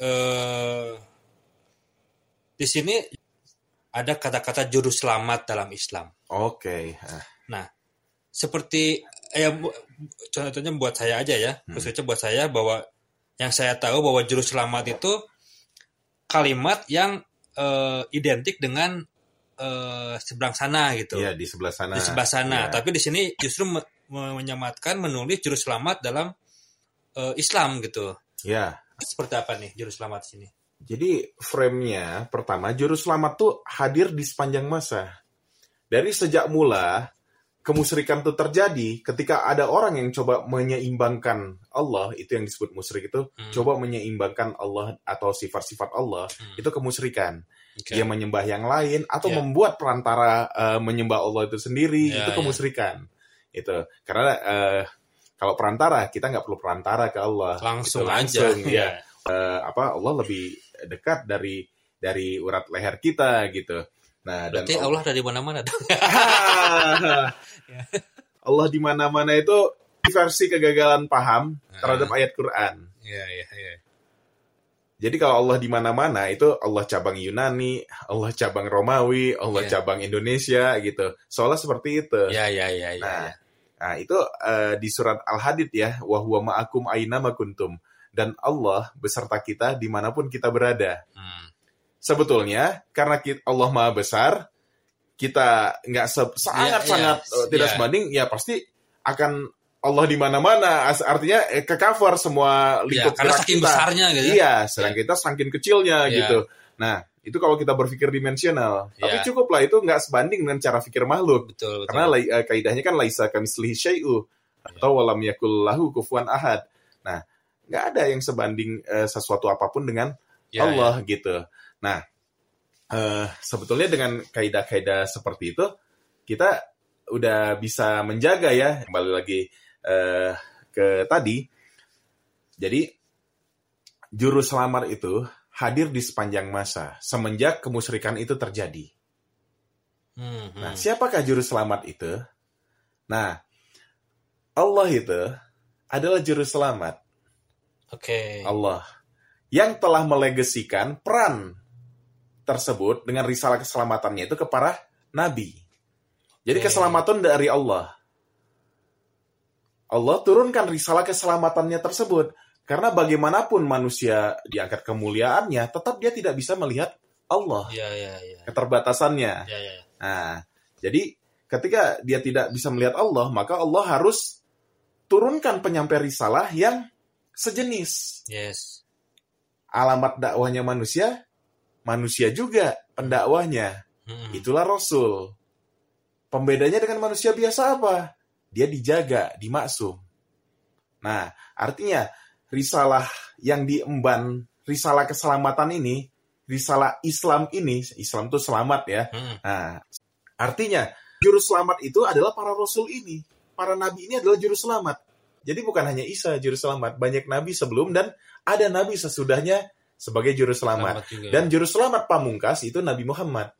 eh, di sini ada kata-kata juru selamat dalam Islam. Oke. ah, Nah, seperti ya contohnya buat saya aja ya, khususnya buat saya bahwa yang saya tahu bahwa juru selamat itu kalimat yang eh, identik dengan eh, seberang sana gitu. Iya di sebelah sana. di sebelah sana. Iya. Tapi di sini justru me- me- menyematkan menulis juru selamat dalam eh, Islam gitu. Ya. Seperti apa nih juru selamat sini? Jadi frame-nya pertama juru selamat tuh hadir di sepanjang masa. Dari sejak mula kemusyrikan itu terjadi ketika ada orang yang coba menyeimbangkan Allah, itu yang disebut musyrik itu, Hmm. coba menyeimbangkan Allah atau sifat-sifat Allah, Hmm. itu kemusyrikan. Oke. Dia menyembah yang lain atau Ya. membuat perantara eh, menyembah Allah itu sendiri, Ya, itu ya. kemusyrikan. Itu karena eh, kalau perantara kita nggak perlu perantara ke Allah, langsung, Itu aja. langsung, ya eh, apa Allah lebih dekat dari dari urat leher kita gitu. Nah, dan Berarti Allah dari mana-mana dong. Allah di mana-mana itu versi kegagalan paham terhadap ayat Quran. Iya, iya, iya. Jadi kalau Allah di mana-mana itu Allah cabang Yunani, Allah cabang Romawi, Allah Iya. cabang Indonesia gitu. Soalnya seperti itu. Iya, iya, iya, iya. Nah, iya. Nah, itu eh, di surat Al-Hadid ya, wa huwa ma'akum aina kuntum. Dan Allah beserta kita di mana pun kita berada. Hmm. Sebetulnya karena kita, Allah Maha Besar, kita nggak se- sangat-sangat iya, eh, tidak iya. sebanding, ya pasti akan Allah di mana-mana. Artinya eh, ke cover semua Ya, lingkup karena gerak saking kita. besarnya gitu. Iya, sedang kita saking kecilnya Iya. gitu. Nah, itu kalau kita berpikir dimensional. Tapi Iya. cukup lah itu nggak sebanding dengan cara pikir makhluk. Betul, betul. Karena eh, kaidahnya kan laisa kamislihi syai'u atau walam yakul lahu kufuwan ahad. Nah, nggak ada yang sebanding eh, sesuatu apa pun dengan Ya, Allah gitu. Nah, eh, sebetulnya dengan kaidah-kaidah seperti itu kita udah bisa menjaga ya. Kembali lagi eh, ke tadi. Jadi juru selamat itu hadir di sepanjang masa semenjak kemusyrikan itu terjadi. Hmm, hmm. Nah, siapakah juru selamat itu? Nah, Allah itu adalah juru selamat. Oke. Allah yang telah melegasikan peran tersebut dengan risalah keselamatannya itu kepada nabi. Jadi Oke. keselamatan dari Allah. Allah turunkan risalah keselamatannya tersebut karena bagaimanapun manusia diangkat kemuliaannya, tetap dia tidak bisa melihat Allah, Iya, iya, iya. keterbatasannya. Iya, iya. Nah, jadi ketika dia tidak bisa melihat Allah, maka Allah harus turunkan penyampai risalah yang sejenis. Yes. Alamat dakwahnya manusia, manusia juga pendakwahnya. Hmm. Itulah Rasul. Pembedanya dengan manusia biasa apa? Dia dijaga, dimaksum. Nah, artinya risalah yang diemban, risalah keselamatan ini, risalah Islam ini, Islam itu selamat ya, Hmm. Nah, artinya juru selamat itu adalah para rasul ini. Para nabi ini adalah juru selamat. Jadi bukan hanya Isa juru selamat, banyak nabi sebelum dan ada nabi sesudahnya sebagai juru selamat. Selamat juga. Dan juru selamat pamungkas itu Nabi Muhammad.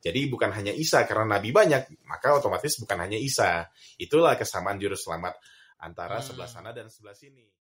Jadi bukan hanya Isa karena nabi banyak, maka otomatis bukan hanya Isa. Itulah kesamaan juru selamat antara Hmm. sebelah sana dan sebelah sini.